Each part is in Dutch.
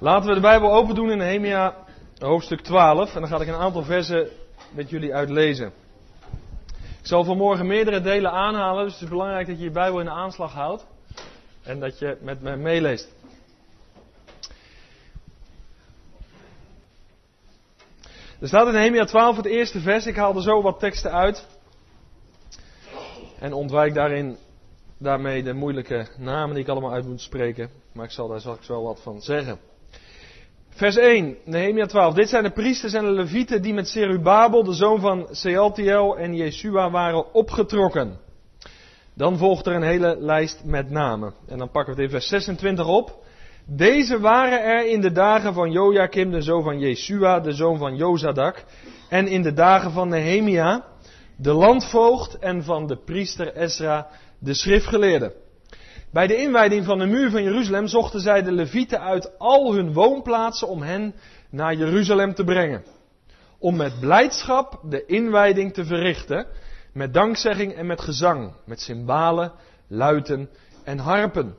Laten we de Bijbel open doen in Nehemia hoofdstuk 12 en dan ga ik een aantal versen met jullie uitlezen. Ik zal vanmorgen meerdere delen aanhalen, dus het is belangrijk dat je je Bijbel in de aanslag houdt en dat je met me meeleest. Er staat in Nehemia 12 het eerste vers, ik haal er zo wat teksten uit en ontwijk daarin daarmee de moeilijke namen die ik allemaal uit moet spreken, maar ik zal daar straks wel wat van zeggen. Vers 1, Nehemia 12. Dit zijn de priesters en de levieten die met Serubabel, de zoon van Sealtiel en Jeshua waren opgetrokken. Dan volgt er een hele lijst met namen. En dan pakken we het in vers 26 op. Deze waren er in de dagen van Joachim, de zoon van Jeshua, de zoon van Jozadak. En in de dagen van Nehemia, de landvoogd en van de priester Ezra, de schriftgeleerde. Bij de inwijding van de muur van Jeruzalem zochten zij de levieten uit al hun woonplaatsen om hen naar Jeruzalem te brengen. Om met blijdschap de inwijding te verrichten, met dankzegging en met gezang, met cymbalen, luiten en harpen.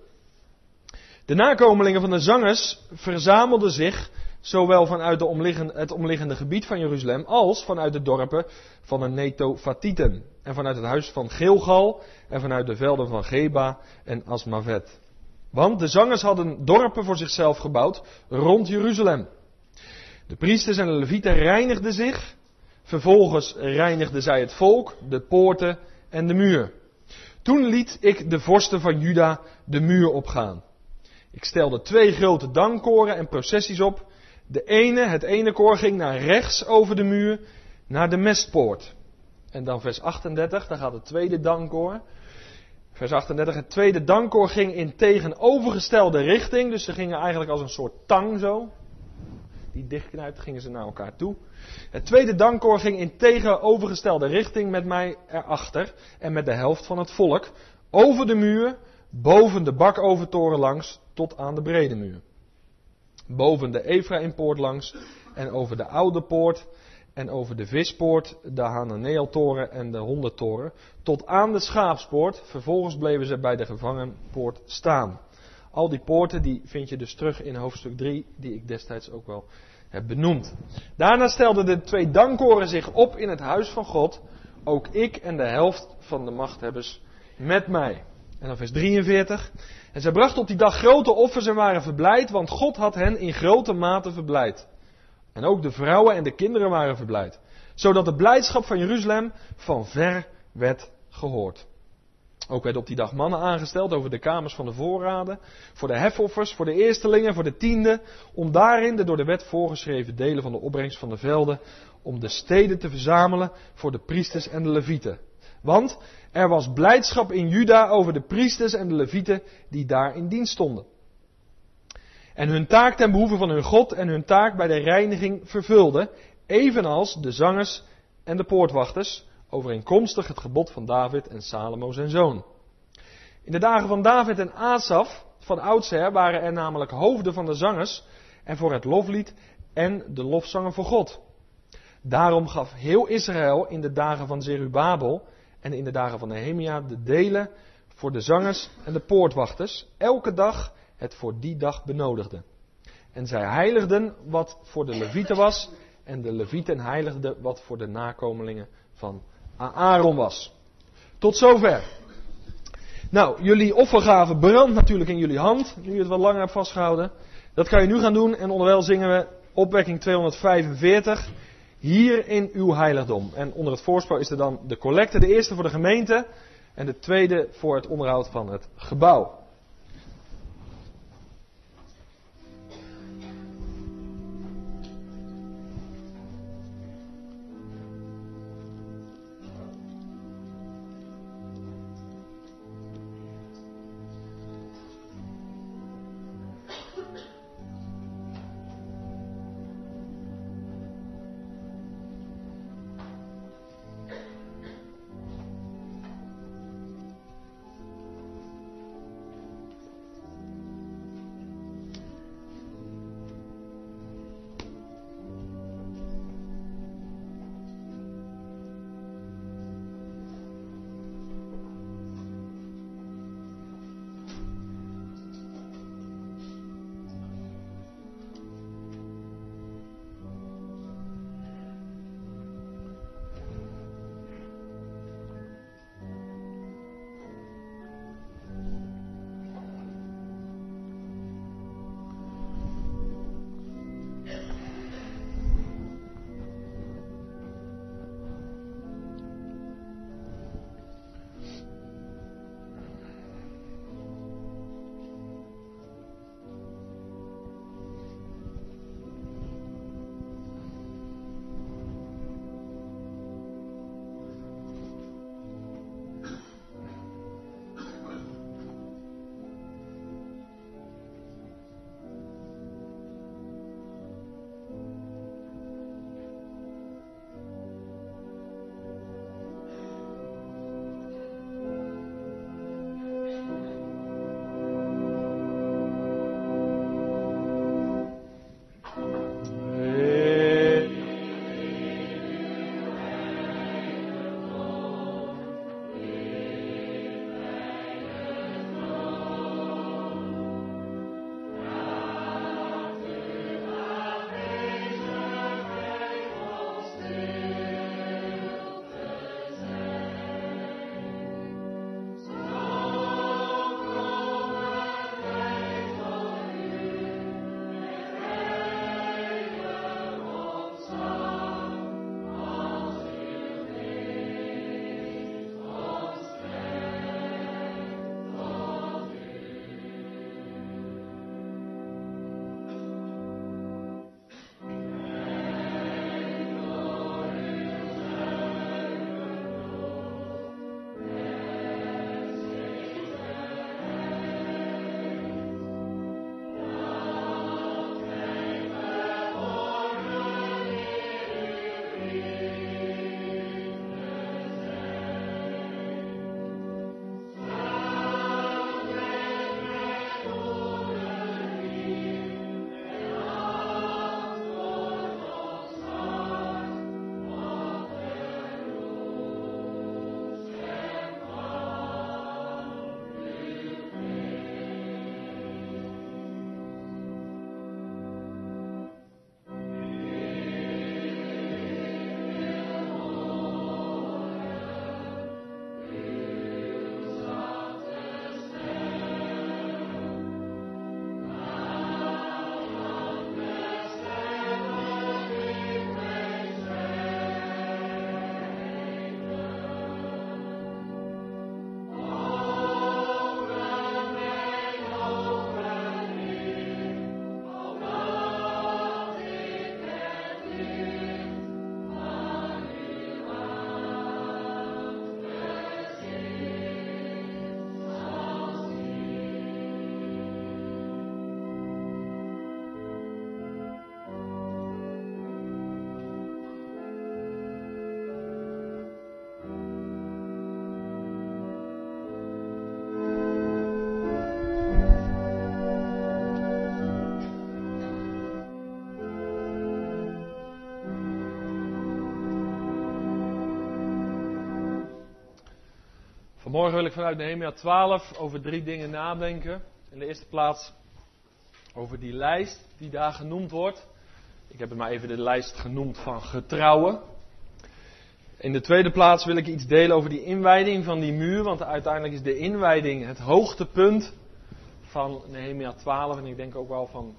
De nakomelingen van de zangers verzamelden zich zowel vanuit omliggende, het omliggende gebied van Jeruzalem als vanuit de dorpen van de Netofatieten en vanuit het huis van Gilgal en vanuit de velden van Geba en Asmavet. Want de zangers hadden dorpen voor zichzelf gebouwd rond Jeruzalem. De priesters en de levieten reinigden zich. Vervolgens reinigden zij het volk, de poorten en de muur. Toen liet ik de vorsten van Juda de muur opgaan. Ik stelde twee grote dankkoren en processies op. De ene, het ene koor ging naar rechts over de muur, naar de mestpoort. En dan vers 38, daar gaat het tweede dankkoor. Vers 38, het tweede dankkoor ging in tegenovergestelde richting. Dus ze gingen eigenlijk als een soort tang zo. Die dichtknijpt, gingen ze naar elkaar toe. Het tweede dankkoor ging in tegenovergestelde richting met mij erachter. En met de helft van het volk. Over de muur, boven de bakovertoren langs, tot aan de brede muur. Boven de Efraimpoort langs en over de oude poort en over de vispoort, de Hananeeltoren en de hondentoren, tot aan de schaapspoort. Vervolgens bleven ze bij de gevangenpoort staan. Al die poorten die vind je dus terug in hoofdstuk 3, die ik destijds ook wel heb benoemd. Daarna stelden de twee dankoren zich op in het huis van God, ook ik en de helft van de machthebbers met mij. En dan vers 43. En zij brachten op die dag grote offers en waren verblijd, want God had hen in grote mate verblijd. En ook de vrouwen en de kinderen waren verblijd. Zodat de blijdschap van Jeruzalem van ver werd gehoord. Ook werden op die dag mannen aangesteld over de kamers van de voorraden, voor de hefoffers, voor de eerstelingen, voor de tiende, om daarin de door de wet voorgeschreven delen van de opbrengst van de velden, om de steden te verzamelen voor de priesters en de levieten. Want er was blijdschap in Juda over de priesters en de levieten die daar in dienst stonden en hun taak ten behoeve van hun God en hun taak bij de reiniging vervulden, evenals de zangers en de poortwachters, overeenkomstig het gebod van David en Salomo zijn zoon. In de dagen van David en Asaf, van oudsher, waren er namelijk hoofden van de zangers en voor het loflied en de lofzangen voor God. Daarom gaf heel Israël in de dagen van Zerubabel en in de dagen van Nehemia de delen voor de zangers en de poortwachters, elke dag het voor die dag benodigde. En zij heiligden wat voor de levieten was, en de levieten heiligden wat voor de nakomelingen van Aaron was. Tot zover. Nou, jullie offergave brandt natuurlijk in jullie hand, nu je het wat langer hebt vastgehouden. Dat kan je nu gaan doen en onderwijl zingen we opwekking 245 hier in uw heiligdom. En onder het voorspel is er dan de collecte, de eerste voor de gemeente en de tweede voor het onderhoud van het gebouw. Vanmorgen wil ik vanuit Nehemia 12 over drie dingen nadenken. In de eerste plaats over die lijst die daar genoemd wordt. Ik heb het maar even de lijst genoemd van getrouwen. In de tweede plaats wil ik iets delen over die inwijding van die muur, want uiteindelijk is de inwijding het hoogtepunt van Nehemia 12 en ik denk ook wel van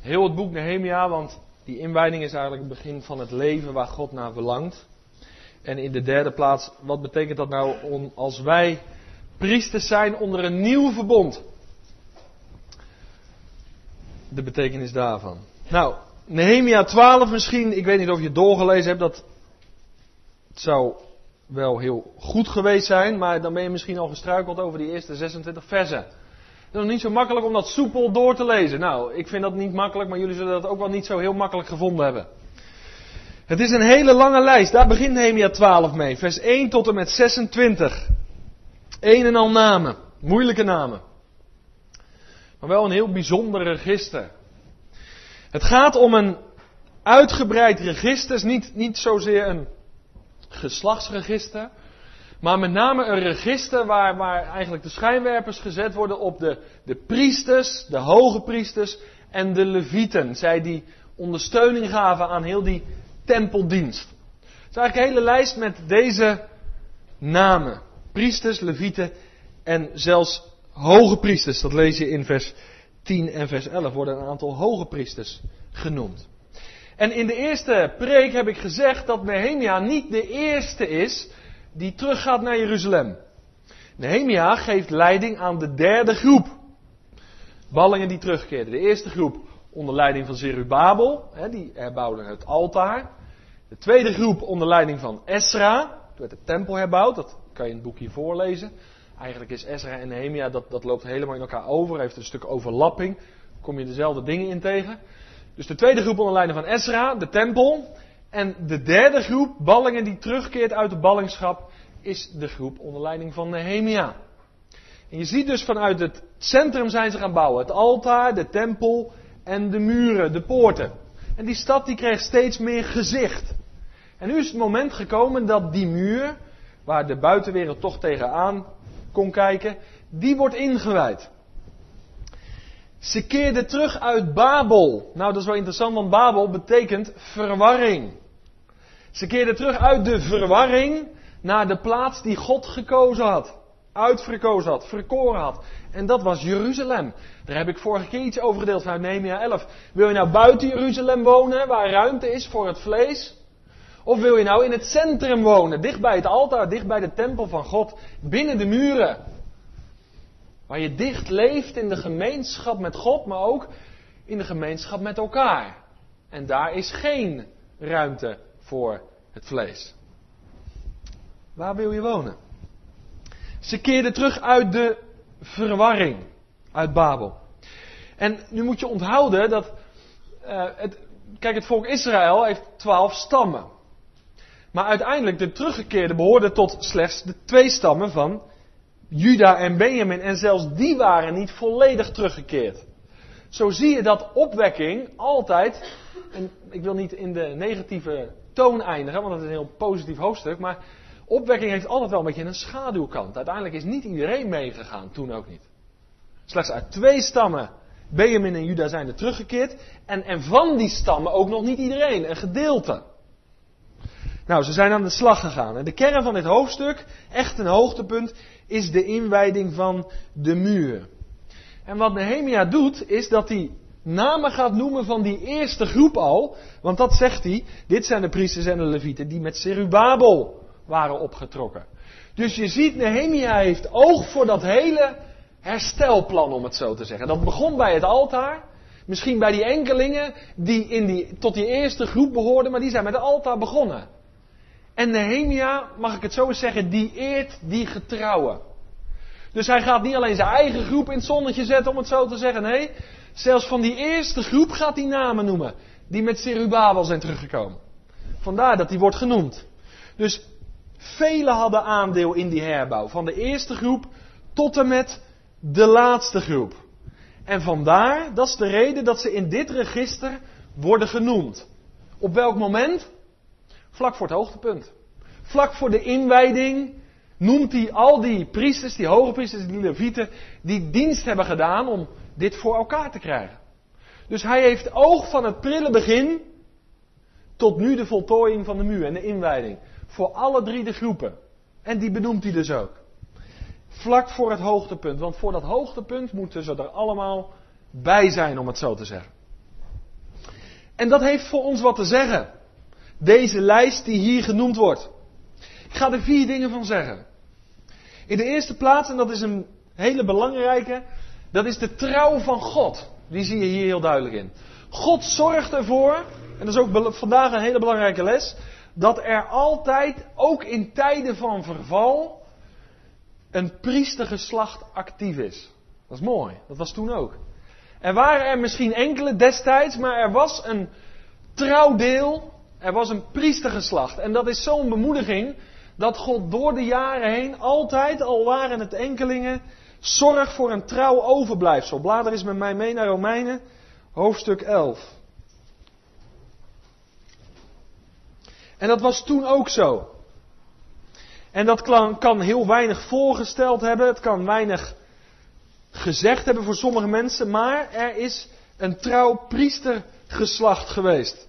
heel het boek Nehemia, want die inwijding is eigenlijk het begin van het leven waar God naar verlangt. En in de derde plaats, wat betekent dat nou als wij priesters zijn onder een nieuw verbond? De betekenis daarvan. Nou, Nehemia 12 misschien, ik weet niet of je het doorgelezen hebt, dat zou wel heel goed geweest zijn, maar dan ben je misschien al gestruikeld over die eerste 26 versen. Het is nog niet zo makkelijk om dat soepel door te lezen. Nou, ik vind dat niet makkelijk, maar jullie zullen dat ook wel niet zo heel makkelijk gevonden hebben. Het is een hele lange lijst. Daar begint Nehemia 12 mee. Vers 1 tot en met 26. Een en al namen. Moeilijke namen. Maar wel een heel bijzonder register. Het gaat om een uitgebreid register. Niet, niet zozeer een geslachtsregister. Maar met name een register waar, waar eigenlijk de schijnwerpers gezet worden op de, de priesters, de hoge priesters en de levieten. Zij die ondersteuning gaven aan heel die tempeldienst. Het is eigenlijk een hele lijst met deze namen. Priesters, levieten en zelfs hoge priesters. Dat lees je in vers 10 en vers 11 worden een aantal hoge priesters genoemd. En in de eerste preek heb ik gezegd dat Nehemia niet de eerste is die teruggaat naar Jeruzalem. Nehemia geeft leiding aan de derde groep. Ballingen die terugkeerden. De eerste groep onder leiding van Zerubabel, hè, die herbouwde het altaar. De tweede groep onder leiding van Esra, toen werd de tempel herbouwd, dat kan je in het boek voorlezen. Eigenlijk is Esra en Nehemia, dat, dat loopt helemaal in elkaar over, heeft een stuk overlapping, kom je dezelfde dingen in tegen. Dus de tweede groep onder leiding van Esra, de tempel. En de derde groep, ballingen die terugkeert uit de ballingschap, is de groep onder leiding van Nehemia. En je ziet dus vanuit het centrum zijn ze gaan bouwen. Het altaar, de tempel en de muren, de poorten. En die stad die kreeg steeds meer gezicht. En nu is het moment gekomen dat die muur, waar de buitenwereld toch tegenaan kon kijken, die wordt ingewijd. Ze keerde terug uit Babel. Nou, dat is wel interessant, want Babel betekent verwarring. Ze keerde terug uit de verwarring naar de plaats die God gekozen had. Uitverkozen had, verkoren had. En dat was Jeruzalem. Daar heb ik vorige keer iets over gedeeld vanuit Nehemia 11. Wil je nou buiten Jeruzalem wonen, waar ruimte is voor het vlees? Of wil je nou in het centrum wonen, dicht bij het altaar, dicht bij de tempel van God, binnen de muren? Waar je dicht leeft in de gemeenschap met God, maar ook in de gemeenschap met elkaar. En daar is geen ruimte voor het vlees. Waar wil je wonen? Ze keerden terug uit de verwarring, uit Babel. En nu moet je onthouden dat, uh, het, kijk, het volk Israël heeft twaalf stammen. Maar uiteindelijk de teruggekeerden behoorden tot slechts de twee stammen van Juda en Benjamin. En zelfs die waren niet volledig teruggekeerd. Zo zie je dat opwekking altijd, en ik wil niet in de negatieve toon eindigen, want dat is een heel positief hoofdstuk, maar opwekking heeft altijd wel een beetje een schaduwkant. Uiteindelijk is niet iedereen meegegaan, toen ook niet. Slechts uit twee stammen, Benjamin en Juda, zijn er teruggekeerd. En, en van die stammen ook nog niet iedereen, een gedeelte. Nou, ze zijn aan de slag gegaan. En de kern van dit hoofdstuk, echt een hoogtepunt, is de inwijding van de muur. En wat Nehemia doet, is dat hij namen gaat noemen van die eerste groep al. Want dat zegt hij, dit zijn de priesters en de levieten die met Serubabel waren opgetrokken. Dus je ziet, Nehemia heeft oog voor dat hele herstelplan, om het zo te zeggen. Dat begon bij het altaar. Misschien bij die enkelingen die, in die tot die eerste groep behoorden, maar die zijn met het altaar begonnen. En Nehemia, mag ik het zo eens zeggen, die eert die getrouwen. Dus hij gaat niet alleen zijn eigen groep in het zonnetje zetten, om het zo te zeggen. Nee, zelfs van die eerste groep gaat hij namen noemen. Die met Serubabel zijn teruggekomen. Vandaar dat hij wordt genoemd. Dus velen hadden aandeel in die herbouw. Van de eerste groep tot en met de laatste groep. En vandaar, dat is de reden dat ze in dit register worden genoemd. Op welk moment? Vlak voor het hoogtepunt. Vlak voor de inwijding noemt hij al die priesters, die hoge priesters, die levieten, die dienst hebben gedaan om dit voor elkaar te krijgen. Dus hij heeft oog van het prille begin tot nu de voltooiing van de muur en de inwijding. Voor alle drie de groepen. En die benoemt hij dus ook. Vlak voor het hoogtepunt. Want voor dat hoogtepunt moeten ze er allemaal bij zijn, om het zo te zeggen. En dat heeft voor ons wat te zeggen. Deze lijst die hier genoemd wordt. Ik ga er vier dingen van zeggen. In de eerste plaats, en dat is een hele belangrijke, dat is de trouw van God. Die zie je hier heel duidelijk in. God zorgt ervoor, en dat is ook vandaag een hele belangrijke les, dat er altijd, ook in tijden van verval, een priestergeslacht actief is. Dat is mooi, dat was toen ook. Er waren er misschien enkele destijds, maar er was een trouwdeel, er was een priestergeslacht. En dat is zo'n bemoediging dat God door de jaren heen altijd, al waren het enkelingen, zorgt voor een trouw overblijfsel. Blader is met mij mee naar Romeinen, hoofdstuk 11. En dat was toen ook zo. En dat kan, heel weinig voorgesteld hebben, het kan weinig gezegd hebben voor sommige mensen, maar er is een trouw priestergeslacht geweest.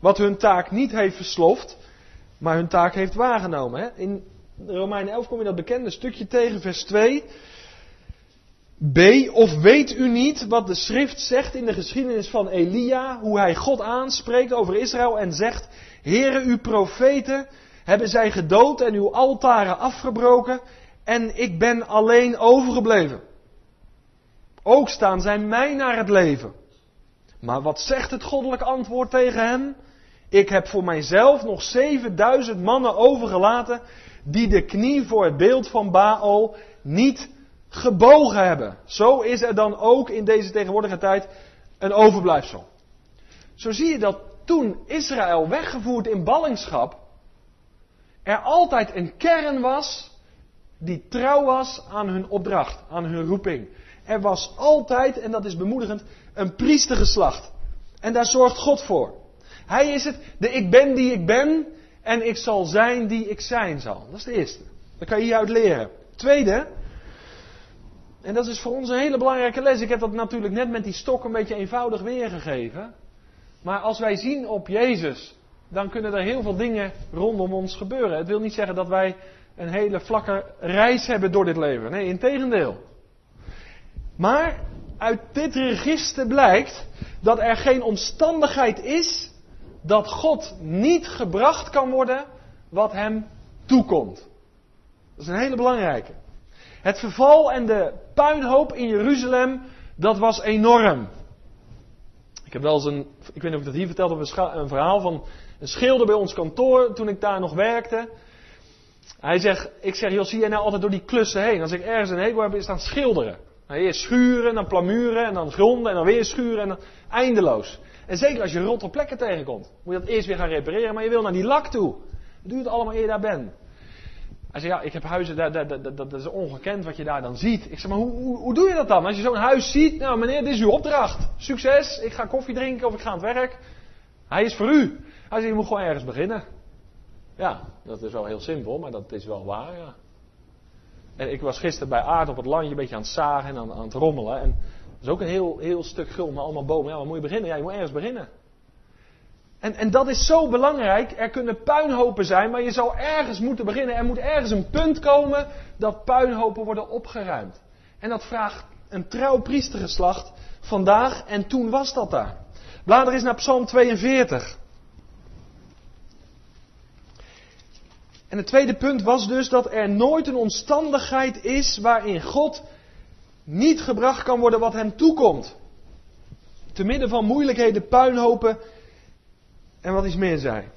Wat hun taak niet heeft versloft, maar hun taak heeft waargenomen. In Romein 11 kom je dat bekende stukje tegen, vers 2. B. Of weet u niet wat de schrift zegt in de geschiedenis van Elia, hoe hij God aanspreekt over Israël en zegt, Heere, uw profeten hebben zij gedood en uw altaren afgebroken en ik ben alleen overgebleven. Ook staan zij mij naar het leven. Maar wat zegt het goddelijk antwoord tegen hen? Ik heb voor mijzelf nog 7000 mannen overgelaten die de knie voor het beeld van Baal niet gebogen hebben. Zo is er dan ook in deze tegenwoordige tijd een overblijfsel. Zo zie je dat toen Israël weggevoerd in ballingschap, er altijd een kern was die trouw was aan hun opdracht, aan hun roeping. Er was altijd, en dat is bemoedigend, een priestergeslacht. En daar zorgt God voor. Hij is het, de ik ben die ik ben, en ik zal zijn die ik zijn zal. Dat is de eerste. Dat kan je hieruit leren. Tweede, en dat is voor ons een hele belangrijke les. Ik heb dat natuurlijk net met die stok een beetje eenvoudig weergegeven. Maar als wij zien op Jezus, dan kunnen er heel veel dingen rondom ons gebeuren. Het wil niet zeggen dat wij een hele vlakke reis hebben door dit leven. Nee, in tegendeel. Maar uit dit register blijkt dat er geen omstandigheid is dat God niet gebracht kan worden wat hem toekomt. Dat is een hele belangrijke. Het verval en de puinhoop in Jeruzalem, dat was enorm. Ik heb wel eens een, ik weet niet of ik dat hier vertelde, een verhaal van een schilder bij ons kantoor toen ik daar nog werkte. Hij zegt, ik zeg, joh, zie jij nou altijd door die klussen heen? Als ik ergens een hekel heb, is aan schilderen. Nou, eerst schuren, dan plamuren, en dan gronden, en dan weer schuren, en dan eindeloos. En zeker als je rotte plekken tegenkomt, moet je dat eerst weer gaan repareren, maar je wil naar die lak toe. Het allemaal eer je daar bent. Hij zei, ja, ik heb huizen, dat, dat, dat, is ongekend wat je daar dan ziet. Ik zeg, maar hoe, hoe, doe je dat dan? Als je zo'n huis ziet, nou meneer, dit is uw opdracht. Succes, ik ga koffie drinken of ik ga aan het werk. Hij is voor u. Hij zei, je moet gewoon ergens beginnen. Ja, dat is wel heel simpel, maar dat is wel waar, ja. En ik was gisteren bij Aard op het landje een beetje aan het zagen en aan, aan het rommelen. En dat is ook een heel, heel stuk gul met allemaal bomen. Ja, waar moet je beginnen? Ja, je moet ergens beginnen. En, en dat is zo belangrijk. Er kunnen puinhopen zijn, maar je zou ergens moeten beginnen. Er moet ergens een punt komen dat puinhopen worden opgeruimd. En dat vraagt een trouw priestergeslacht vandaag en toen was dat daar. Blader is naar Psalm 42. En het tweede punt was dus dat er nooit een omstandigheid is waarin God niet gebracht kan worden wat hem toekomt. Te midden van moeilijkheden, puinhopen en wat iets meer zijn.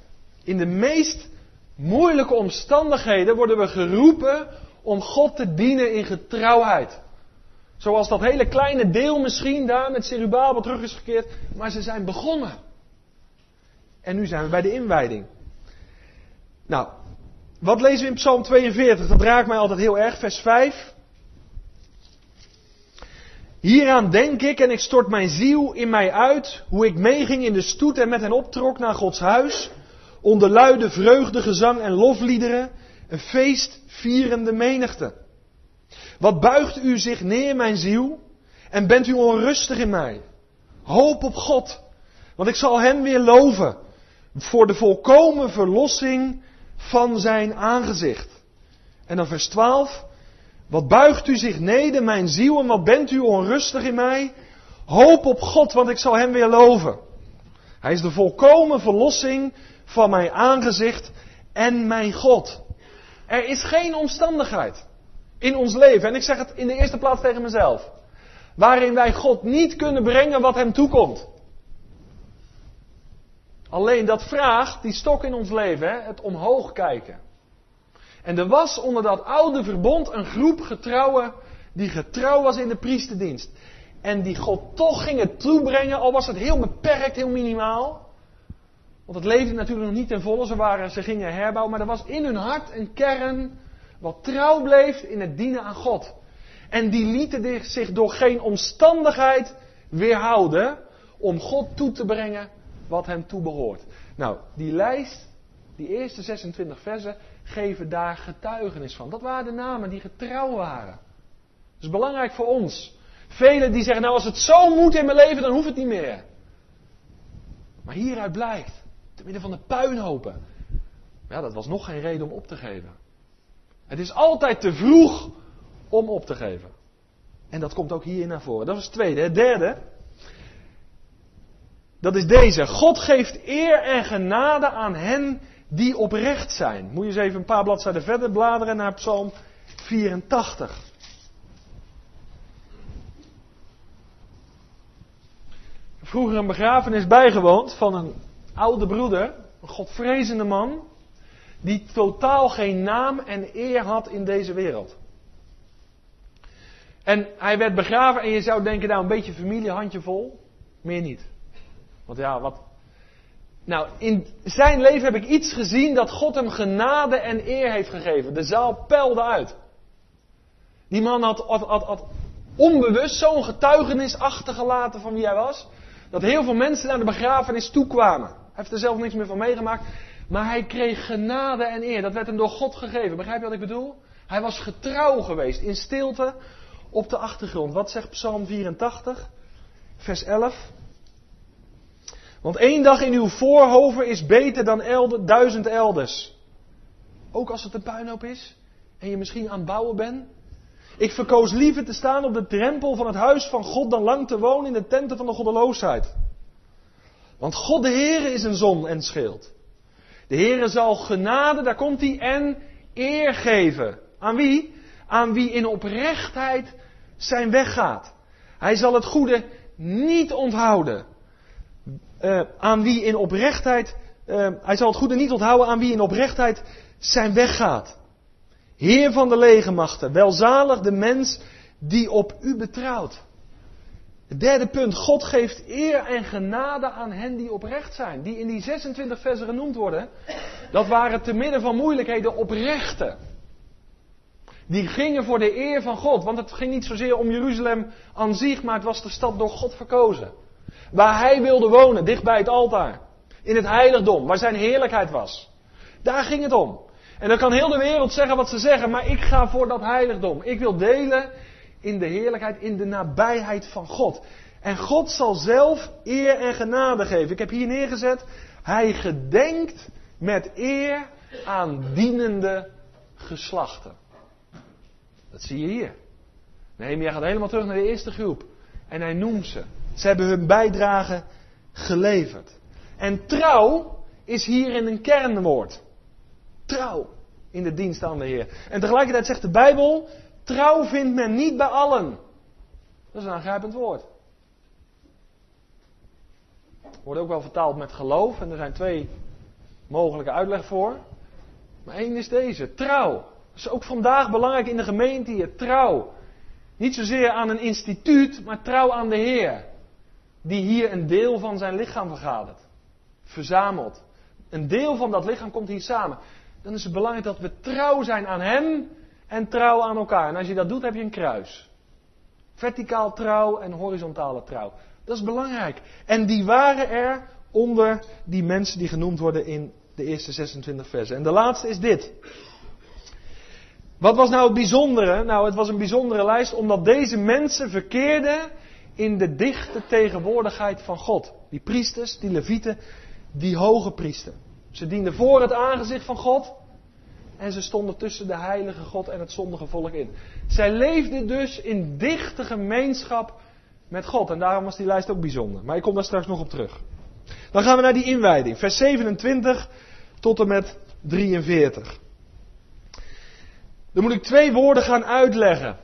In de meest moeilijke omstandigheden worden we geroepen om God te dienen in getrouwheid. Zoals dat hele kleine deel misschien daar met Serubabel terug is gekeerd, maar ze zijn begonnen. En nu zijn we bij de inwijding. Nou, wat lezen we in Psalm 42? Dat raakt mij altijd heel erg, vers 5. Hieraan denk ik en ik stort mijn ziel in mij uit, hoe ik meeging in de stoet en met hen optrok naar Gods huis, onder luide vreugdegezang en lofliederen, Een feestvierende menigte. Wat buigt u zich neer, mijn ziel, en bent u onrustig in mij? Hoop op God, want ik zal hem weer loven voor de volkomen verlossing van zijn aangezicht. En dan vers 12. Wat buigt u zich neder, mijn ziel, en wat bent u onrustig in mij? Hoop op God, want ik zal hem weer loven. Hij is de volkomen verlossing van mijn aangezicht en mijn God. Er is geen omstandigheid in ons leven, en ik zeg het in de eerste plaats tegen mezelf, waarin wij God niet kunnen brengen wat hem toekomt. Alleen dat vraagt die stok in ons leven, hè, het omhoog kijken. En er was onder dat oude verbond een groep getrouwen die getrouw was in de priesterdienst. En die God toch gingen toebrengen, al was het heel beperkt, heel minimaal. Want het leefde natuurlijk nog niet ten volle, ze, waren, ze gingen herbouwen, maar er was in hun hart een kern wat trouw bleef in het dienen aan God. En die lieten zich door geen omstandigheid weerhouden om God toe te brengen wat hem toebehoort. Nou, die lijst, die eerste 26 versen, geven daar getuigenis van. Dat waren de namen die getrouw waren. Dat is belangrijk voor ons. Velen die zeggen, nou als het zo moet in mijn leven, dan hoeft het niet meer. Maar hieruit blijkt, te midden van de puinhopen, ja, dat was nog geen reden om op te geven. Het is altijd te vroeg om op te geven. En dat komt ook hier naar voren. Dat is het tweede. Het derde, dat is deze. God geeft eer en genade aan hen die oprecht zijn. Moet je eens even een paar bladzijden verder bladeren naar Psalm 84. Vroeger een begrafenis bijgewoond van een oude broeder, een godvrezende man, die totaal geen naam en eer had in deze wereld. En hij werd begraven en je zou denken, nou een beetje familie, handjevol, meer niet. Want ja, wat. Nou, in zijn leven heb ik iets gezien dat God hem genade en eer heeft gegeven. De zaal peilde uit. Die man had, onbewust zo'n getuigenis achtergelaten van wie hij was. Dat heel veel mensen naar de begrafenis toekwamen. Hij heeft er zelf niks meer van meegemaakt. Maar hij kreeg genade en eer. Dat werd hem door God gegeven. Begrijp je wat ik bedoel? Hij was getrouw geweest in stilte op de achtergrond. Wat zegt Psalm 84, vers 11? Want één dag in uw voorhoven is beter dan duizend elders. Ook als het een puinhoop is en je misschien aan het bouwen bent. Ik verkoos liever te staan op de drempel van het huis van God dan lang te wonen in de tenten van de goddeloosheid. Want God de Heere is een zon en schild. De Heere zal genade, daar komt hij, en eer geven. Aan wie? Aan wie in oprechtheid zijn weg gaat. Hij zal het goede niet onthouden uh, aan wie in oprechtheid, uh, hij zal het goede niet onthouden aan wie in oprechtheid zijn weg gaat. Heer van de legermachten, welzalig de mens die op u betrouwt. Derde punt, God geeft eer en genade aan hen die oprecht zijn. Die in die 26 versen genoemd worden. Dat waren te midden van moeilijkheden oprechten. Die gingen voor de eer van God. Want het ging niet zozeer om Jeruzalem aan zich, maar het was de stad door God verkozen. Waar hij wilde wonen, dicht bij het altaar. In het heiligdom, waar zijn heerlijkheid was. Daar ging het om. En dan kan heel de wereld zeggen wat ze zeggen, maar ik ga voor dat heiligdom. Ik wil delen in de heerlijkheid, in de nabijheid van God. En God zal zelf eer en genade geven. Ik heb hier neergezet, hij gedenkt met eer aan dienende geslachten. Dat zie je hier. Nehemia gaat helemaal terug naar de eerste groep. En hij noemt ze. Ze hebben hun bijdrage geleverd. En trouw is hierin een kernwoord. Trouw in de dienst aan de Heer. En tegelijkertijd zegt de Bijbel, trouw vindt men niet bij allen. Dat is een aangrijpend woord. Wordt ook wel vertaald met geloof en er zijn twee mogelijke uitleg voor. Maar één is deze, trouw. Dat is ook vandaag belangrijk in de gemeente hier, trouw. Niet zozeer aan een instituut, maar trouw aan de Heer die hier een deel van zijn lichaam vergadert. Verzamelt. Een deel van dat lichaam komt hier samen. Dan is het belangrijk dat we trouw zijn aan hem en trouw aan elkaar. En als je dat doet, heb je een kruis. Verticaal trouw en horizontale trouw. Dat is belangrijk. En die waren er onder die mensen die genoemd worden in de eerste 26 versen. En de laatste is dit. Wat was nou het bijzondere? Nou, het was een bijzondere lijst omdat deze mensen verkeerden in de dichte tegenwoordigheid van God. Die priesters, die levieten, die hoge priester. Ze dienden voor het aangezicht van God en ze stonden tussen de heilige God en het zondige volk in. Zij leefden dus in dichte gemeenschap met God. En daarom was die lijst ook bijzonder. Maar ik kom daar straks nog op terug. Dan gaan we naar die inwijding. Vers 27 tot en met 43. Dan moet ik twee woorden gaan uitleggen.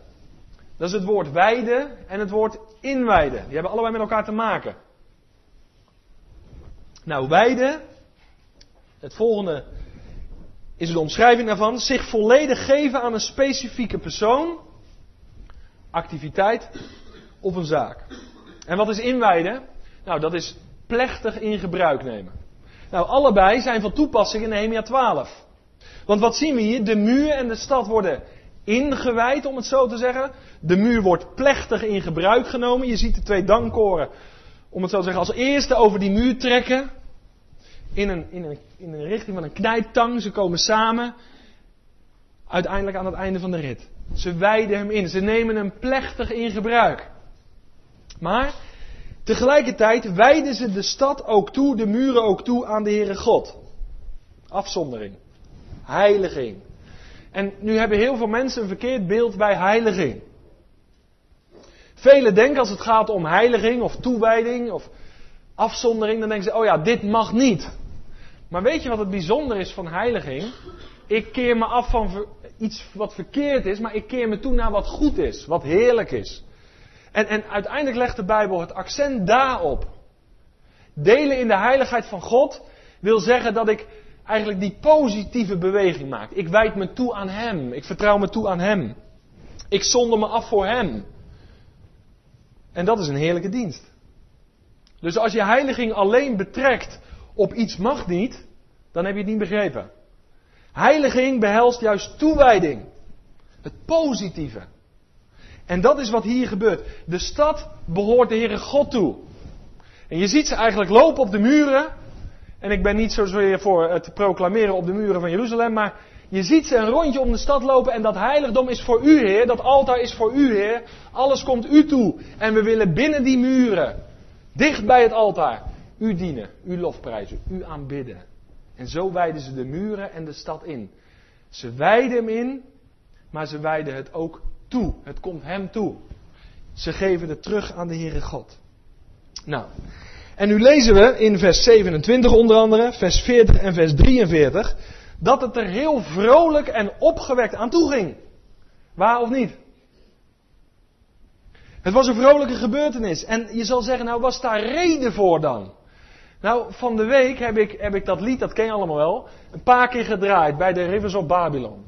Dat is het woord wijden en het woord inwijden. Die hebben allebei met elkaar te maken. Nou, wijden. Het volgende is de omschrijving daarvan. Zich volledig geven aan een specifieke persoon, activiteit of een zaak. En wat is inwijden? Nou, dat is plechtig in gebruik nemen. Nou, allebei zijn van toepassing in Nehemia 12. Want wat zien we hier? De muur en de stad worden ingewijd, om het zo te zeggen. De muur wordt plechtig in gebruik genomen. Je ziet de twee dankoren, om het zo te zeggen, als eerste over die muur trekken. In een, in een, in een richting van een knijptang. Ze komen samen. Uiteindelijk aan het einde van de rit. Ze wijden hem in. Ze nemen hem plechtig in gebruik. Maar tegelijkertijd wijden ze de stad ook toe, de muren ook toe aan de Heere God. Afzondering. Heiliging. En nu hebben heel veel mensen een verkeerd beeld bij heiliging. Velen denken als het gaat om heiliging of toewijding of afzondering, dan denken ze, oh ja, dit mag niet. Maar weet je wat het bijzonder is van heiliging? Ik keer me af van iets wat verkeerd is, maar ik keer me toe naar wat goed is, wat heerlijk is. En, en uiteindelijk legt de Bijbel het accent daarop. Delen in de heiligheid van God wil zeggen dat ik eigenlijk die positieve beweging maak. Ik wijd me toe aan Hem. Ik vertrouw me toe aan Hem. Ik zonder me af voor Hem. En dat is een heerlijke dienst. Dus als je heiliging alleen betrekt op iets mag niet, dan heb je het niet begrepen. Heiliging behelst juist toewijding. Het positieve. En dat is wat hier gebeurt. De stad behoort de Heere God toe. En je ziet ze eigenlijk lopen op de muren. En ik ben niet zozeer voor het proclameren op de muren van Jeruzalem, maar je ziet ze een rondje om de stad lopen en dat heiligdom is voor u, Heer. Dat altaar is voor u, Heer. Alles komt u toe. En we willen binnen die muren, dicht bij het altaar, u dienen, u lofprijzen, u aanbidden. En zo wijden ze de muren en de stad in. Ze wijden hem in, maar ze wijden het ook toe. Het komt hem toe. Ze geven het terug aan de Heere God. Nou, en nu lezen we in vers 27 onder andere, vers 40 en vers 43, dat het er heel vrolijk en opgewekt aan toe ging. Waar of niet? Het was een vrolijke gebeurtenis. En je zal zeggen, nou was daar reden voor dan? Nou, van de week heb ik, heb ik dat lied, dat ken je allemaal wel, een paar keer gedraaid bij de Rivers of Babylon.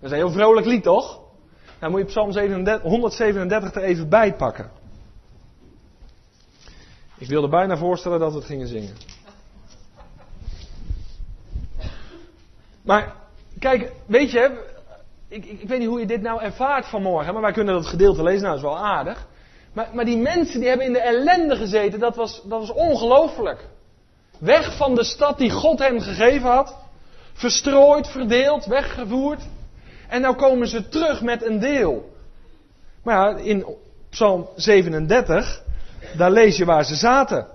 Dat is een heel vrolijk lied, toch? Nou moet je Psalm 137 er even bij pakken. Ik wilde bijna voorstellen dat we het gingen zingen. Maar, kijk, weet je, ik, ik, ik, weet niet hoe je dit nou ervaart vanmorgen, maar wij kunnen dat gedeelte lezen, nou is wel aardig. Maar, maar die mensen die hebben in de ellende gezeten, dat was, dat was ongelooflijk. Weg van de stad die God hen gegeven had. Verstrooid, verdeeld, weggevoerd. En nou komen ze terug met een deel. Maar ja, in Psalm 37, daar lees je waar ze zaten.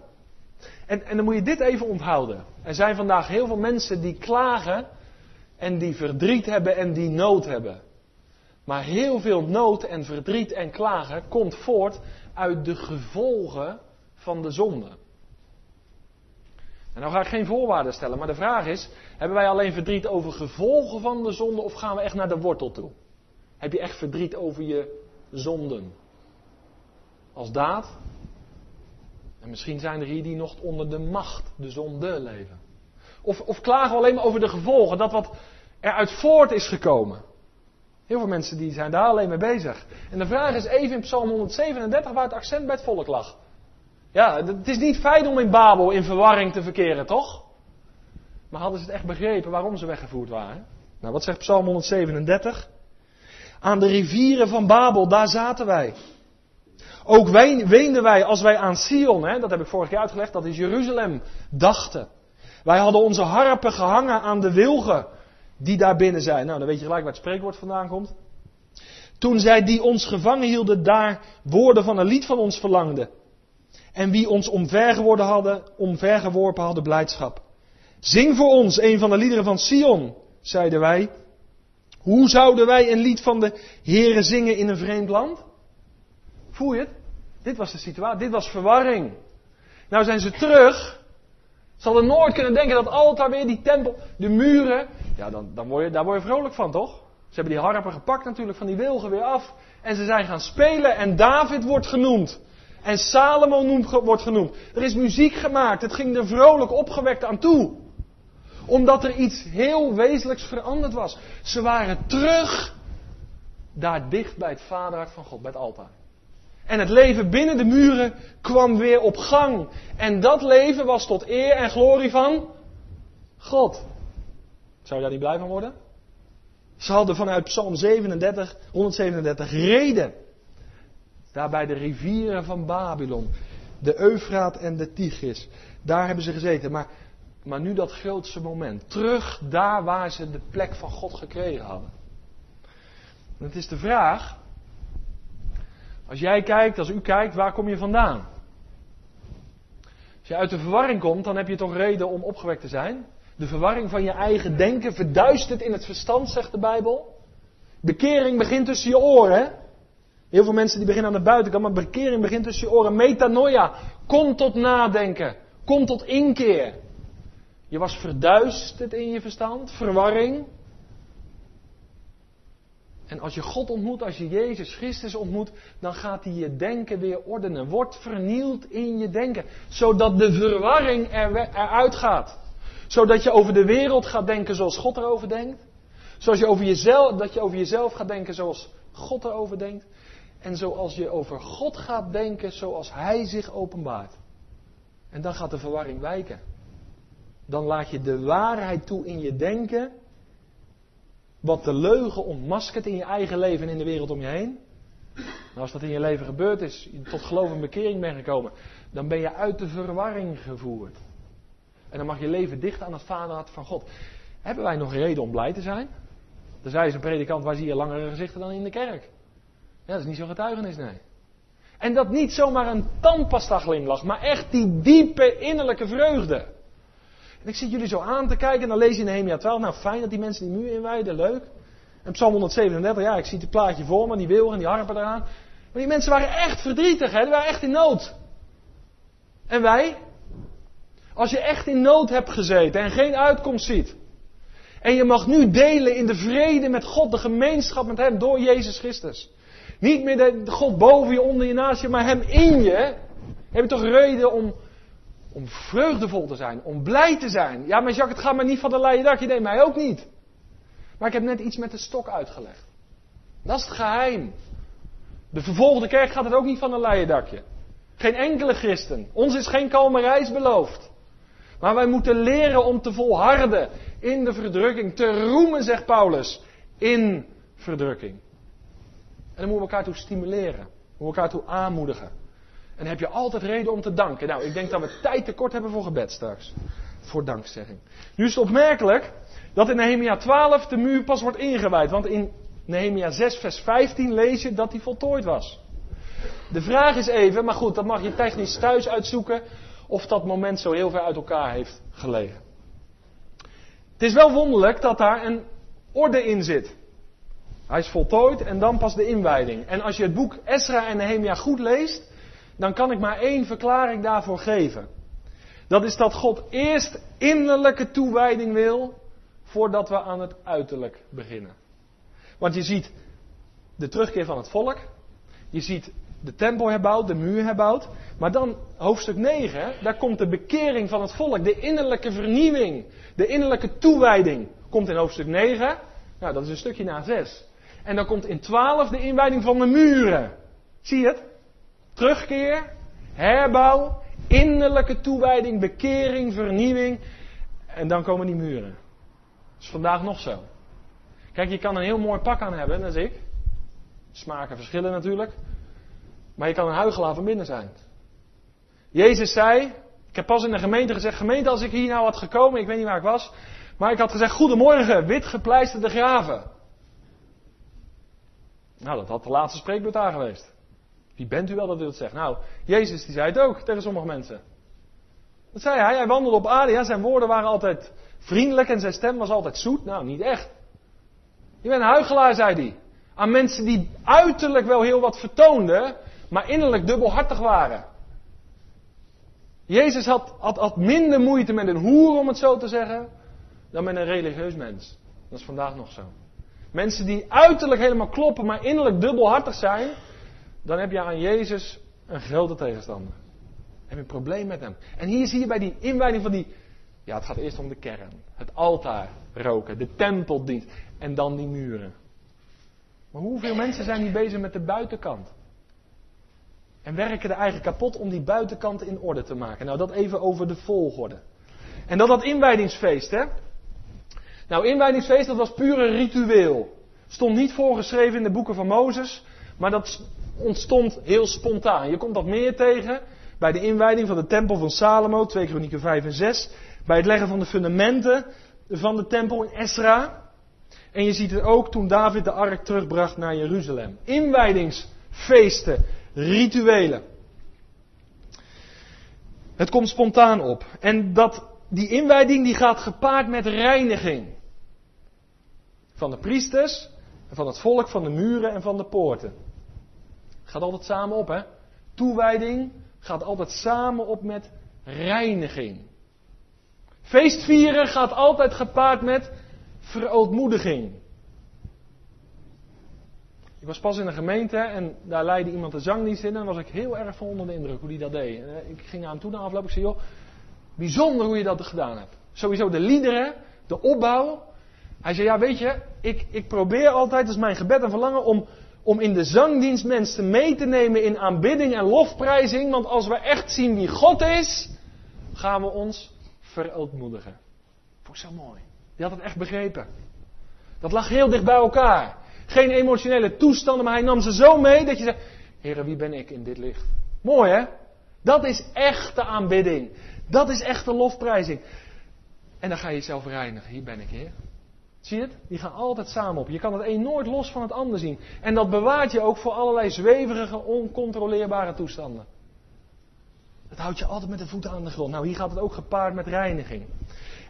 En, en dan moet je dit even onthouden. Er zijn vandaag heel veel mensen die klagen en die verdriet hebben en die nood hebben. Maar heel veel nood en verdriet en klagen komt voort uit de gevolgen van de zonde. En nou ga ik geen voorwaarden stellen, maar de vraag is: hebben wij alleen verdriet over gevolgen van de zonde of gaan we echt naar de wortel toe? Heb je echt verdriet over je zonden? Als daad? En misschien zijn er hier die nog onder de macht, de zonde leven. Of, of klagen we alleen maar over de gevolgen, dat wat eruit voort is gekomen. Heel veel mensen die zijn daar alleen mee bezig. En de vraag is even in Psalm 137 waar het accent bij het volk lag. Ja, het is niet fijn om in Babel in verwarring te verkeren, toch? Maar hadden ze het echt begrepen waarom ze weggevoerd waren? Nou, wat zegt Psalm 137? Aan de rivieren van Babel, daar zaten wij. Ook weenden wij als wij aan Sion, hè, dat heb ik vorig jaar uitgelegd, dat is Jeruzalem, dachten. Wij hadden onze harpen gehangen aan de wilgen die daar binnen zijn. Nou, dan weet je gelijk waar het spreekwoord vandaan komt. Toen zij die ons gevangen hielden daar woorden van een lied van ons verlangden. En wie ons omvergeworpen hadden, omvergeworpen hadden blijdschap. Zing voor ons een van de liederen van Sion, zeiden wij. Hoe zouden wij een lied van de Here zingen in een vreemd land? Voel je het? Dit was de situatie, dit was verwarring. Nou zijn ze terug. Ze hadden nooit kunnen denken dat altijd weer die tempel, de muren. Ja, dan, dan word je, daar word je vrolijk van, toch? Ze hebben die harpen gepakt natuurlijk van die wilgen weer af. En ze zijn gaan spelen en David wordt genoemd. En Salomo wordt genoemd. Er is muziek gemaakt. Het ging er vrolijk opgewekt aan toe. Omdat er iets heel wezenlijks veranderd was. Ze waren terug daar dicht bij het vaderhart van God, bij het altaar. En het leven binnen de muren kwam weer op gang. En dat leven was tot eer en glorie van God. Zou je daar niet blij van worden? Ze hadden vanuit Psalm 37, 137 reden. Daar bij de rivieren van Babylon. De Eufraat en de Tigris. Daar hebben ze gezeten. Maar, maar nu dat grootste moment. Terug daar waar ze de plek van God gekregen hadden. En het is de vraag. Als jij kijkt, als u kijkt, waar kom je vandaan? Als je uit de verwarring komt, dan heb je toch reden om opgewekt te zijn. De verwarring van je eigen denken verduistert in het verstand, zegt de Bijbel. Bekering begint tussen je oren. Heel veel mensen die beginnen aan de buitenkant, maar bekering begint tussen je oren. Metanoia, kom tot nadenken. Kom tot inkeer. Je was verduisterd in je verstand, verwarring. En als je God ontmoet, als je Jezus Christus ontmoet, dan gaat hij je denken weer ordenen. Wordt vernield in je denken. Zodat de verwarring er, eruit gaat. Zodat je over de wereld gaat denken zoals God erover denkt. Zoals je over jezelf, dat je over jezelf gaat denken zoals God erover denkt. En zoals je over God gaat denken zoals Hij zich openbaart. En dan gaat de verwarring wijken. Dan laat je de waarheid toe in je denken. Wat de leugen ontmaskert in je eigen leven en in de wereld om je heen. Nou, als dat in je leven gebeurd is, je tot geloof en bekering bent gekomen, dan ben je uit de verwarring gevoerd. En dan mag je leven dicht aan het vaderhart van God. Hebben wij nog reden om blij te zijn? Er zei eens een predikant, waar zie je langere gezichten dan in de kerk? Ja, dat is niet zo'n getuigenis, nee. En dat niet zomaar een tandpasta glimlach, maar echt die diepe innerlijke vreugde. En ik zit jullie zo aan te kijken en dan lees je in Nehemia 12. Nou, fijn dat die mensen die muur inwijden, leuk. En Psalm 137, ja, ik zie het plaatje voor me, die wilgen en die harpen eraan. Maar die mensen waren echt verdrietig, hè? die waren echt in nood. En wij? Als je echt in nood hebt gezeten en geen uitkomst ziet. En je mag nu delen in de vrede met God, de gemeenschap met Hem door Jezus Christus. Niet meer de God boven je, onder je, naast je, maar Hem in je. Heb je toch reden om, om vreugdevol te zijn, om blij te zijn. Ja, maar Jacques, het gaat maar niet van de leien dakje. Nee, mij ook niet. Maar ik heb net iets met de stok uitgelegd. Dat is het geheim. De vervolgde kerk gaat het ook niet van een leien dakje. Geen enkele christen. Ons is geen kalme reis beloofd. Maar wij moeten leren om te volharden in de verdrukking. Te roemen, zegt Paulus, in verdrukking. En dan moeten we elkaar toe stimuleren. Moeten we elkaar toe aanmoedigen. En heb je altijd reden om te danken. Nou, ik denk dat we tijd tekort hebben voor gebed straks. Voor dankzegging. Nu is het opmerkelijk dat in Nehemia 12 de muur pas wordt ingewijd. Want in Nehemia 6 vers 15 lees je dat die voltooid was. De vraag is even, maar goed, dat mag je technisch thuis uitzoeken of dat moment zo heel ver uit elkaar heeft gelegen. Het is wel wonderlijk dat daar een orde in zit. Hij is voltooid en dan pas de inwijding. En als je het boek Esra en Nehemia goed leest, dan kan ik maar één verklaring daarvoor geven. Dat is dat God eerst innerlijke toewijding wil, voordat we aan het uiterlijk beginnen. Want je ziet de terugkeer van het volk, je ziet de tempel herbouwd, de muur herbouwd. Maar dan hoofdstuk 9, daar komt de bekering van het volk, de innerlijke vernieuwing, de innerlijke toewijding. Komt in hoofdstuk 9, nou dat is een stukje na 6. En dan komt in 12 de inwijding van de muren. Zie je het? Terugkeer, herbouw, innerlijke toewijding, bekering, vernieuwing. En dan komen die muren. Dat is vandaag nog zo. Kijk, je kan een heel mooi pak aan hebben, net als ik. Smaken verschillen natuurlijk. Maar je kan een huigelaar van binnen zijn. Jezus zei, ik heb pas in de gemeente gezegd, gemeente als ik hier nou had gekomen, ik weet niet waar ik was, Maar ik had gezegd, goedemorgen, wit gepleisterde graven. Nou, dat had de laatste spreekbeurt daar geweest. Wie bent u wel dat u dat zegt? Nou, Jezus die zei het ook tegen sommige mensen. Dat zei hij, hij wandelde op aarde, ja, zijn woorden waren altijd vriendelijk en zijn stem was altijd zoet. Nou, niet echt. Je bent een huigelaar, zei hij. Aan mensen die uiterlijk wel heel wat vertoonden, maar innerlijk dubbelhartig waren. Jezus had, had, had minder moeite met een hoer, om het zo te zeggen, dan met een religieus mens. Dat is vandaag nog zo. Mensen die uiterlijk helemaal kloppen, maar innerlijk dubbelhartig zijn, dan heb je aan Jezus een grote tegenstander. heb je een probleem met hem. En hier zie je bij die inwijding van die. Ja, het gaat eerst om de kern. Het altaar roken, de tempeldienst en dan die muren. Maar hoeveel mensen zijn hier bezig met de buitenkant? En werken er eigenlijk kapot om die buitenkant in orde te maken. Nou, dat even over de volgorde. En dat dat inwijdingsfeest, hè? Nou, inwijdingsfeest, dat was puur een ritueel. Stond niet voorgeschreven in de boeken van Mozes, maar dat ontstond heel spontaan. Je komt dat meer tegen bij de inwijding van de tempel van Salomo, 2 Kronieken 5 en 6. Bij het leggen van de fundamenten van de tempel in Esra. En je ziet het ook toen David de ark terugbracht naar Jeruzalem. Inwijdingsfeesten, rituelen. Het komt spontaan op. En dat, die inwijding die gaat gepaard met reiniging. Van de priesters, van het volk, van de muren en van de poorten. Gaat altijd samen op, hè? Toewijding gaat altijd samen op met reiniging. Feestvieren gaat altijd gepaard met verootmoediging. Ik was pas in een gemeente en daar leidde iemand de zangdienst in en was ik heel erg van onder de indruk hoe die dat deed. Eh, ik ging aan hem toe na afloop, ik zei joh, bijzonder hoe je dat gedaan hebt. Sowieso de liederen, de opbouw. Hij zei ja weet je, ik, ik probeer altijd, dat is mijn gebed en verlangen, om, om in de zangdienst mensen mee te nemen in aanbidding en lofprijzing. Want als we echt zien wie God is, gaan we ons verootmoedigen. Ik zo mooi. Die had het echt begrepen. Dat lag heel dicht bij elkaar. Geen emotionele toestanden, maar hij nam ze zo mee dat je zegt: Heren, wie ben ik in dit licht? Mooi hè? Dat is echte aanbidding. Dat is echte lofprijzing. En dan ga je jezelf reinigen. Hier ben ik, Heer. Zie je het? Die gaan altijd samen op. Je kan het een nooit los van het ander zien. En dat bewaart je ook voor allerlei zweverige, oncontroleerbare toestanden. Dat houdt je altijd met de voeten aan de grond. Nou, hier gaat het ook gepaard met reiniging.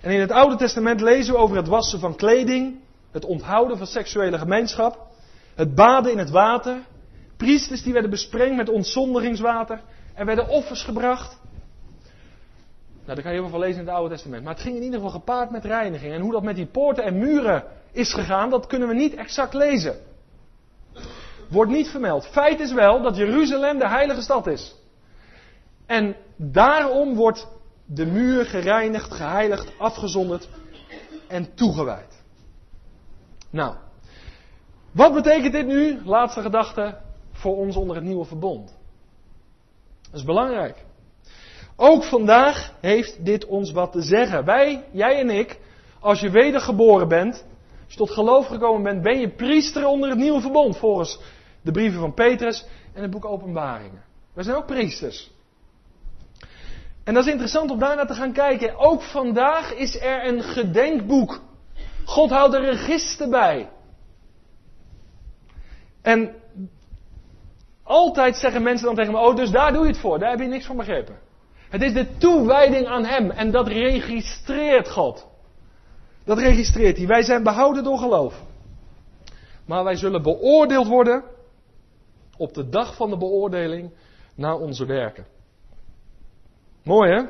En in het Oude Testament lezen we over het wassen van kleding, het onthouden van seksuele gemeenschap, het baden in het water, priesters die werden besprengd met ontzondigingswater, er werden offers gebracht. Nou, daar kan je heel veel van lezen in het Oude Testament. Maar het ging in ieder geval gepaard met reiniging. En hoe dat met die poorten en muren is gegaan, dat kunnen we niet exact lezen. Wordt niet vermeld. Feit is wel dat Jeruzalem de heilige stad is. En daarom wordt de muur gereinigd, geheiligd, afgezonderd en toegewijd. Nou, wat betekent dit nu, laatste gedachte, voor ons onder het nieuwe verbond? Dat is belangrijk. Ook vandaag heeft dit ons wat te zeggen. Wij, jij en ik, als je wedergeboren bent, als je tot geloof gekomen bent, ben je priester onder het nieuwe verbond. Volgens de brieven van Petrus en het boek Openbaringen. Wij zijn ook priesters. En dat is interessant om daarna te gaan kijken. Ook vandaag is er een gedenkboek. God houdt er register bij. En altijd zeggen mensen dan tegen me: Oh, dus daar doe je het voor. Daar heb je niks van begrepen. Het is de toewijding aan Hem en dat registreert God. Dat registreert hij. Wij zijn behouden door geloof. Maar wij zullen beoordeeld worden op de dag van de beoordeling naar onze werken. Mooi hè?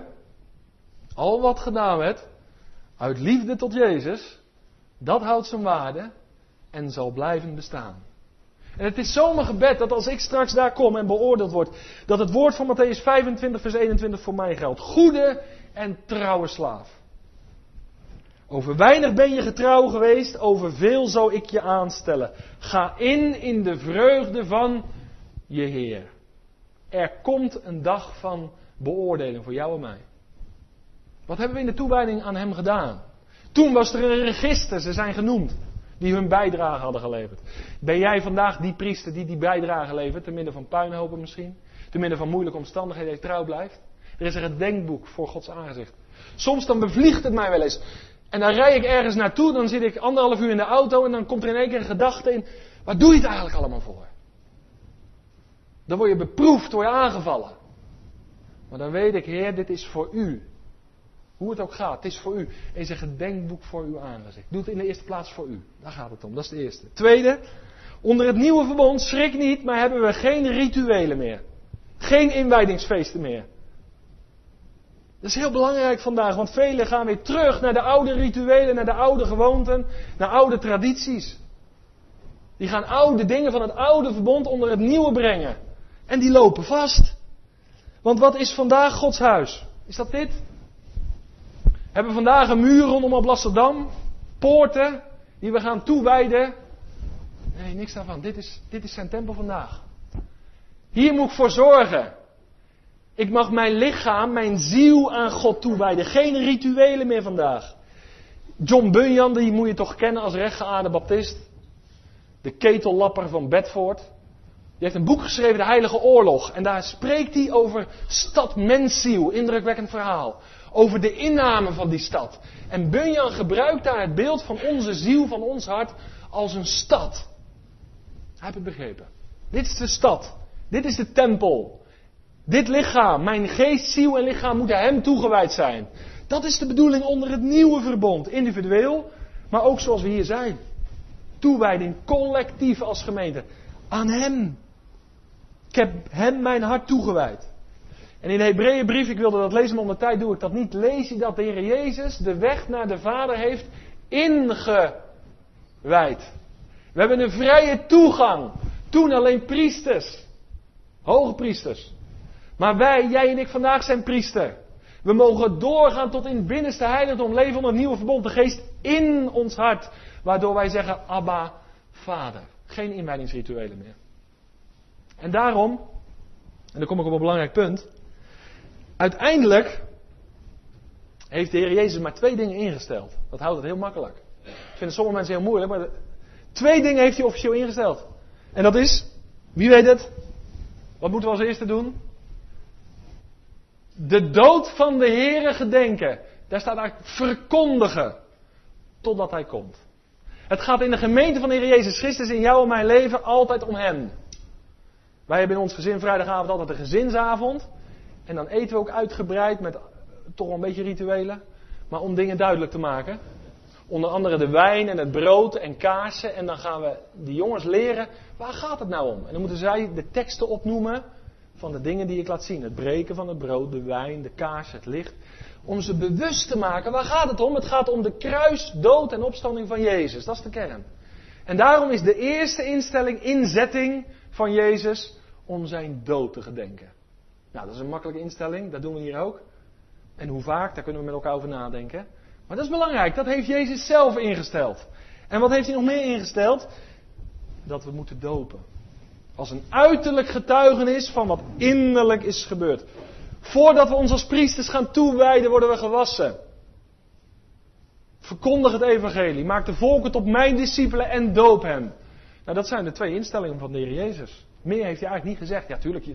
Al wat gedaan werd, uit liefde tot Jezus, dat houdt zijn waarde en zal blijven bestaan. En het is zo'n gebed dat als ik straks daar kom en beoordeeld word, dat het woord van Matthäus 25, vers 21 voor mij geldt. Goede en trouwe slaaf. Over weinig ben je getrouw geweest, over veel zal ik je aanstellen. Ga in in de vreugde van je Heer. Er komt een dag van beoordeling voor jou en mij. Wat hebben we in de toewijding aan Hem gedaan? Toen was er een register, ze zijn genoemd die hun bijdrage hadden geleverd. Ben jij vandaag die priester die die bijdrage levert, te midden van puinhopen misschien, te midden van moeilijke omstandigheden, trouw blijft? Er is er een denkboek voor Gods aangezicht. Soms dan bevliegt het mij wel eens. En dan rij ik ergens naartoe, dan zit ik anderhalf uur in de auto en dan komt er in één keer een gedachte in. Waar doe je het eigenlijk allemaal voor? Dan word je beproefd, word je aangevallen. Maar dan weet ik, Heer, dit is voor u. Hoe het ook gaat, het is voor u. Er is een gedenkboek voor uw aangezicht. Doe het in de eerste plaats voor u. Daar gaat het om, dat is de eerste. Tweede, onder het nieuwe verbond, schrik niet, maar hebben we geen rituelen meer. Geen inwijdingsfeesten meer. Dat is heel belangrijk vandaag, want velen gaan weer terug naar de oude rituelen, naar de oude gewoonten, naar oude tradities. Die gaan oude dingen van het oude verbond onder het nieuwe brengen. En die lopen vast. Want wat is vandaag Gods huis? Is dat dit? Hebben vandaag een muur rondom Amsterdam? Poorten die we gaan toewijden? Nee, niks daarvan. Dit is, dit is zijn tempel vandaag. Hier moet ik voor zorgen. Ik mag mijn lichaam, mijn ziel aan God toewijden. Geen rituelen meer vandaag. John Bunyan, die moet je toch kennen als rechtgeaarde baptist. De ketellapper van Bedford. Die heeft een boek geschreven, De Heilige Oorlog. En daar spreekt hij over stad mensziel. Indrukwekkend verhaal. Over de inname van die stad. En Bunyan gebruikt daar het beeld van onze ziel, van ons hart, als een stad. Hij heeft het begrepen. Dit is de stad. Dit is de tempel. Dit lichaam, mijn geest, ziel en lichaam moeten hem toegewijd zijn. Dat is de bedoeling onder het nieuwe verbond. Individueel, maar ook zoals we hier zijn. Toewijding, collectief als gemeente. Aan hem. Ik heb hem mijn hart toegewijd. En in de Hebreeënbrief, ik wilde dat lezen, maar om de tijd doe ik dat niet. Lees je dat de Heer Jezus de weg naar de Vader heeft ingewijd. We hebben een vrije toegang. Toen alleen priesters. Hoge priesters. Maar wij, jij en ik vandaag zijn priester. We mogen doorgaan tot in het binnenste heiligdom, leven onder het nieuwe verbond, de geest in ons hart, waardoor wij zeggen, Abba, Vader. Geen inwijdingsrituelen meer. En daarom, en dan kom ik op een belangrijk punt, uiteindelijk heeft de Heer Jezus maar twee dingen ingesteld. Dat houdt het heel makkelijk. Ik vind sommige mensen heel moeilijk, maar twee dingen heeft hij officieel ingesteld. En dat is, wie weet het? Wat moeten we als eerste doen? De dood van de Heere gedenken. Daar staat eigenlijk verkondigen. Totdat hij komt. Het gaat in de gemeente van de Heer Jezus Christus in jou en mijn leven altijd om Hem. Wij hebben in ons gezin vrijdagavond altijd een gezinsavond. En dan eten we ook uitgebreid met toch wel een beetje rituelen. Maar om dingen duidelijk te maken. Onder andere de wijn en het brood en kaarsen. En dan gaan we die jongens leren, waar gaat het nou om? En dan moeten zij de teksten opnoemen van de dingen die ik laat zien. Het breken van het brood, de wijn, de kaars, het licht. Om ze bewust te maken, waar gaat het om? Het gaat om de kruis, dood en opstanding van Jezus. Dat is de kern. En daarom is de eerste instelling, inzetting van Jezus om zijn dood te gedenken. Nou, dat is een makkelijke instelling, dat doen we hier ook. En hoe vaak, daar kunnen we met elkaar over nadenken. Maar dat is belangrijk, dat heeft Jezus zelf ingesteld. En wat heeft hij nog meer ingesteld? Dat we moeten dopen. Als een uiterlijk getuigenis van wat innerlijk is gebeurd. Voordat we ons als priesters gaan toewijden, worden we gewassen. Verkondig het evangelie. Maak de volken tot mijn discipelen en doop hen. Nou, dat zijn de twee instellingen van de Heer Jezus. Meer heeft hij eigenlijk niet gezegd. Ja, tuurlijk,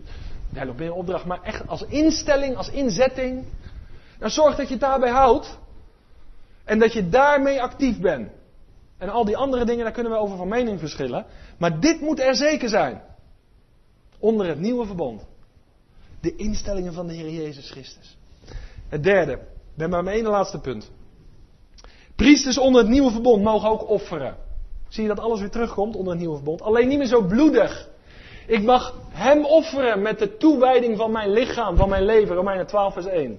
hij loopt binnen opdracht, maar echt als instelling, als inzetting. Nou, zorg dat je het daarbij houdt. En dat je daarmee actief bent. En al die andere dingen, daar kunnen we over van mening verschillen. Maar dit moet er zeker zijn. Onder het nieuwe verbond. De instellingen van de Heer Jezus Christus. Het derde, ik ben bij mijn ene laatste punt. Priesters onder het nieuwe verbond mogen ook offeren. Zie je dat alles weer terugkomt onder het nieuwe verbond? Alleen niet meer zo bloedig. Ik mag Hem offeren met de toewijding van mijn lichaam, van mijn leven, Romeinen 12 vers 1.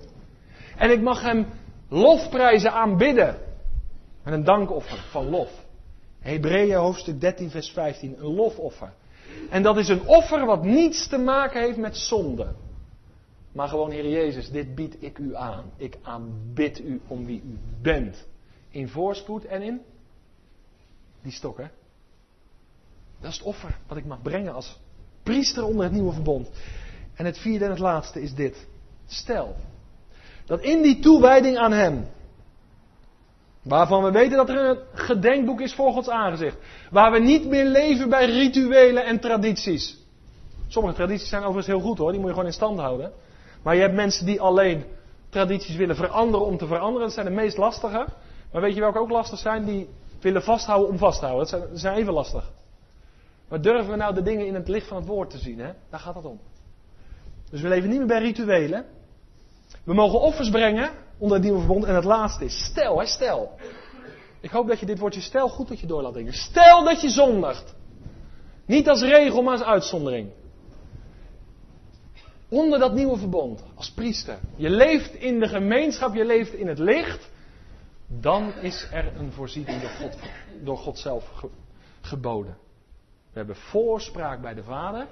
En ik mag Hem lofprijzen aanbidden. Met een dankoffer van lof. Hebreeën hoofdstuk 13 vers 15, een lofoffer. En dat is een offer wat niets te maken heeft met zonde. Maar gewoon, Heer Jezus, dit bied ik u aan. Ik aanbid u om wie u bent. In voorspoed en in die stokken. Dat is het offer wat ik mag brengen als priester onder het nieuwe verbond. En het vierde en het laatste is dit. Stel dat in die toewijding aan Hem, Waarvan we weten dat er een gedenkboek is voor Gods aangezicht. Waar we niet meer leven bij rituelen en tradities. Sommige tradities zijn overigens heel goed hoor, die moet je gewoon in stand houden. Maar je hebt mensen die alleen tradities willen veranderen om te veranderen. Dat zijn de meest lastige. Maar weet je welke ook lastig zijn? Die willen vasthouden om vasthouden. Dat zijn, dat zijn even lastig. Maar durven we nou de dingen in het licht van het woord te zien? Hè? Daar gaat het om. Dus we leven niet meer bij rituelen. We mogen offers brengen onder het nieuwe verbond. En het laatste is stel, hè, stel. Ik hoop dat je dit woordje stel goed tot je door laat denken. Stel dat je zondigt. Niet als regel, maar als uitzondering. Onder dat nieuwe verbond, als priester. Je leeft in de gemeenschap, je leeft in het licht. Dan is er een voorziening door God, door zelf geboden. We hebben voorspraak bij de Vader.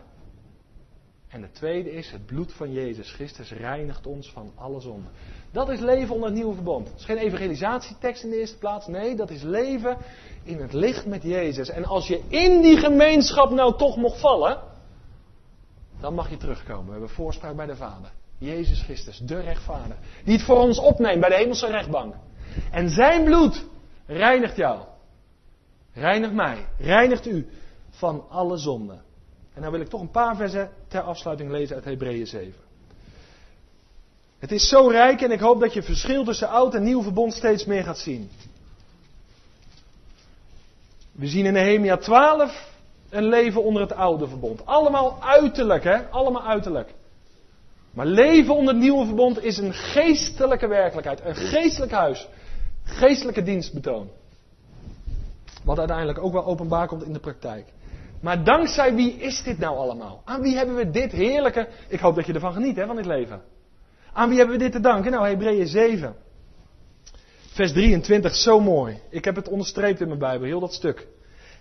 En het tweede is, het bloed van Jezus Christus reinigt ons van alle zonde. Dat is leven onder het nieuwe verbond. Het is geen evangelisatietekst in de eerste plaats. Nee, dat is leven in het licht met Jezus. En als je in die gemeenschap nou toch mocht vallen, dan mag je terugkomen. We hebben voorspraak bij de Vader. Jezus Christus, de rechtvader. Die het voor ons opneemt bij de hemelse rechtbank. En zijn bloed reinigt jou. Reinigt mij. Reinigt u van alle zonden. En dan wil ik toch een paar versen ter afsluiting lezen uit Hebreeën 7. Het is zo rijk en ik hoop dat je het verschil tussen oud en nieuw verbond steeds meer gaat zien. We zien in Nehemia 12 een leven onder het oude verbond. Allemaal uiterlijk, hè? Allemaal uiterlijk. Maar leven onder het nieuwe verbond is een geestelijke werkelijkheid. Een geestelijk huis. Geestelijke dienstbetoon. Wat uiteindelijk ook wel openbaar komt in de praktijk. Maar dankzij wie is dit nou allemaal? Aan wie hebben we dit heerlijke. Ik hoop dat je ervan geniet, hè, van dit leven. Aan wie hebben we dit te danken? Nou, Hebreeën 7. Vers 23, zo mooi. Ik heb het onderstreept in mijn Bijbel, heel dat stuk.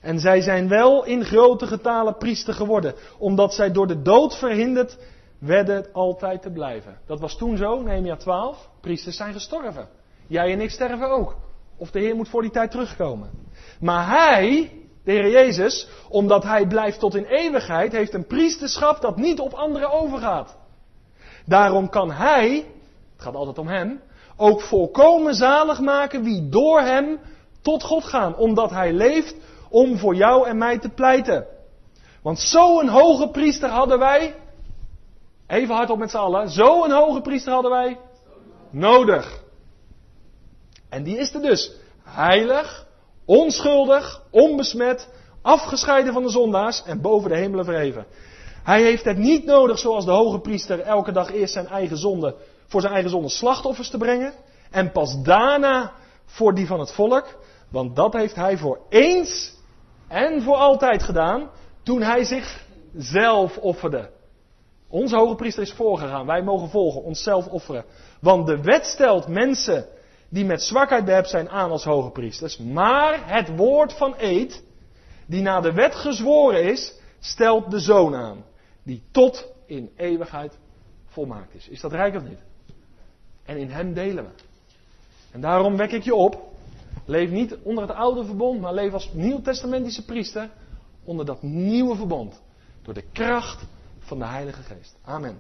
En zij zijn wel in grote getalen priester geworden, omdat zij door de dood verhinderd werden altijd te blijven. Dat was toen zo, Nehemia 12. Priesters zijn gestorven. Jij en ik sterven ook. Of de Heer moet voor die tijd terugkomen. Maar hij, de Heer Jezus, omdat hij blijft tot in eeuwigheid, heeft een priesterschap dat niet op anderen overgaat. Daarom kan hij, het gaat altijd om hem, ook volkomen zalig maken wie door hem tot God gaan, omdat hij leeft om voor jou en mij te pleiten. Want zo'n hoge priester hadden wij, even hardop met z'n allen, zo'n hoge priester hadden wij nodig. En die is er dus heilig, onschuldig, onbesmet, afgescheiden van de zondaars en boven de hemelen verheven. Hij heeft het niet nodig zoals de hoge priester elke dag eerst zijn eigen zonde, voor zijn eigen zonde slachtoffers te brengen en pas daarna voor die van het volk, want dat heeft hij voor eens en voor altijd gedaan toen hij zichzelf offerde. Onze hoge priester is voorgegaan. Wij mogen volgen, onszelf offeren. Want de wet stelt mensen die met zwakheid behept zijn aan als hoge priesters. Maar het woord van eed, die na de wet gezworen is, stelt de zoon aan. Die tot in eeuwigheid volmaakt is. Is dat rijk of niet? En in hem delen we. En daarom wek ik je op. Leef niet onder het oude verbond, maar leef als nieuwtestamentische priester onder dat nieuwe verbond. Door de kracht van de Heilige Geest. Amen.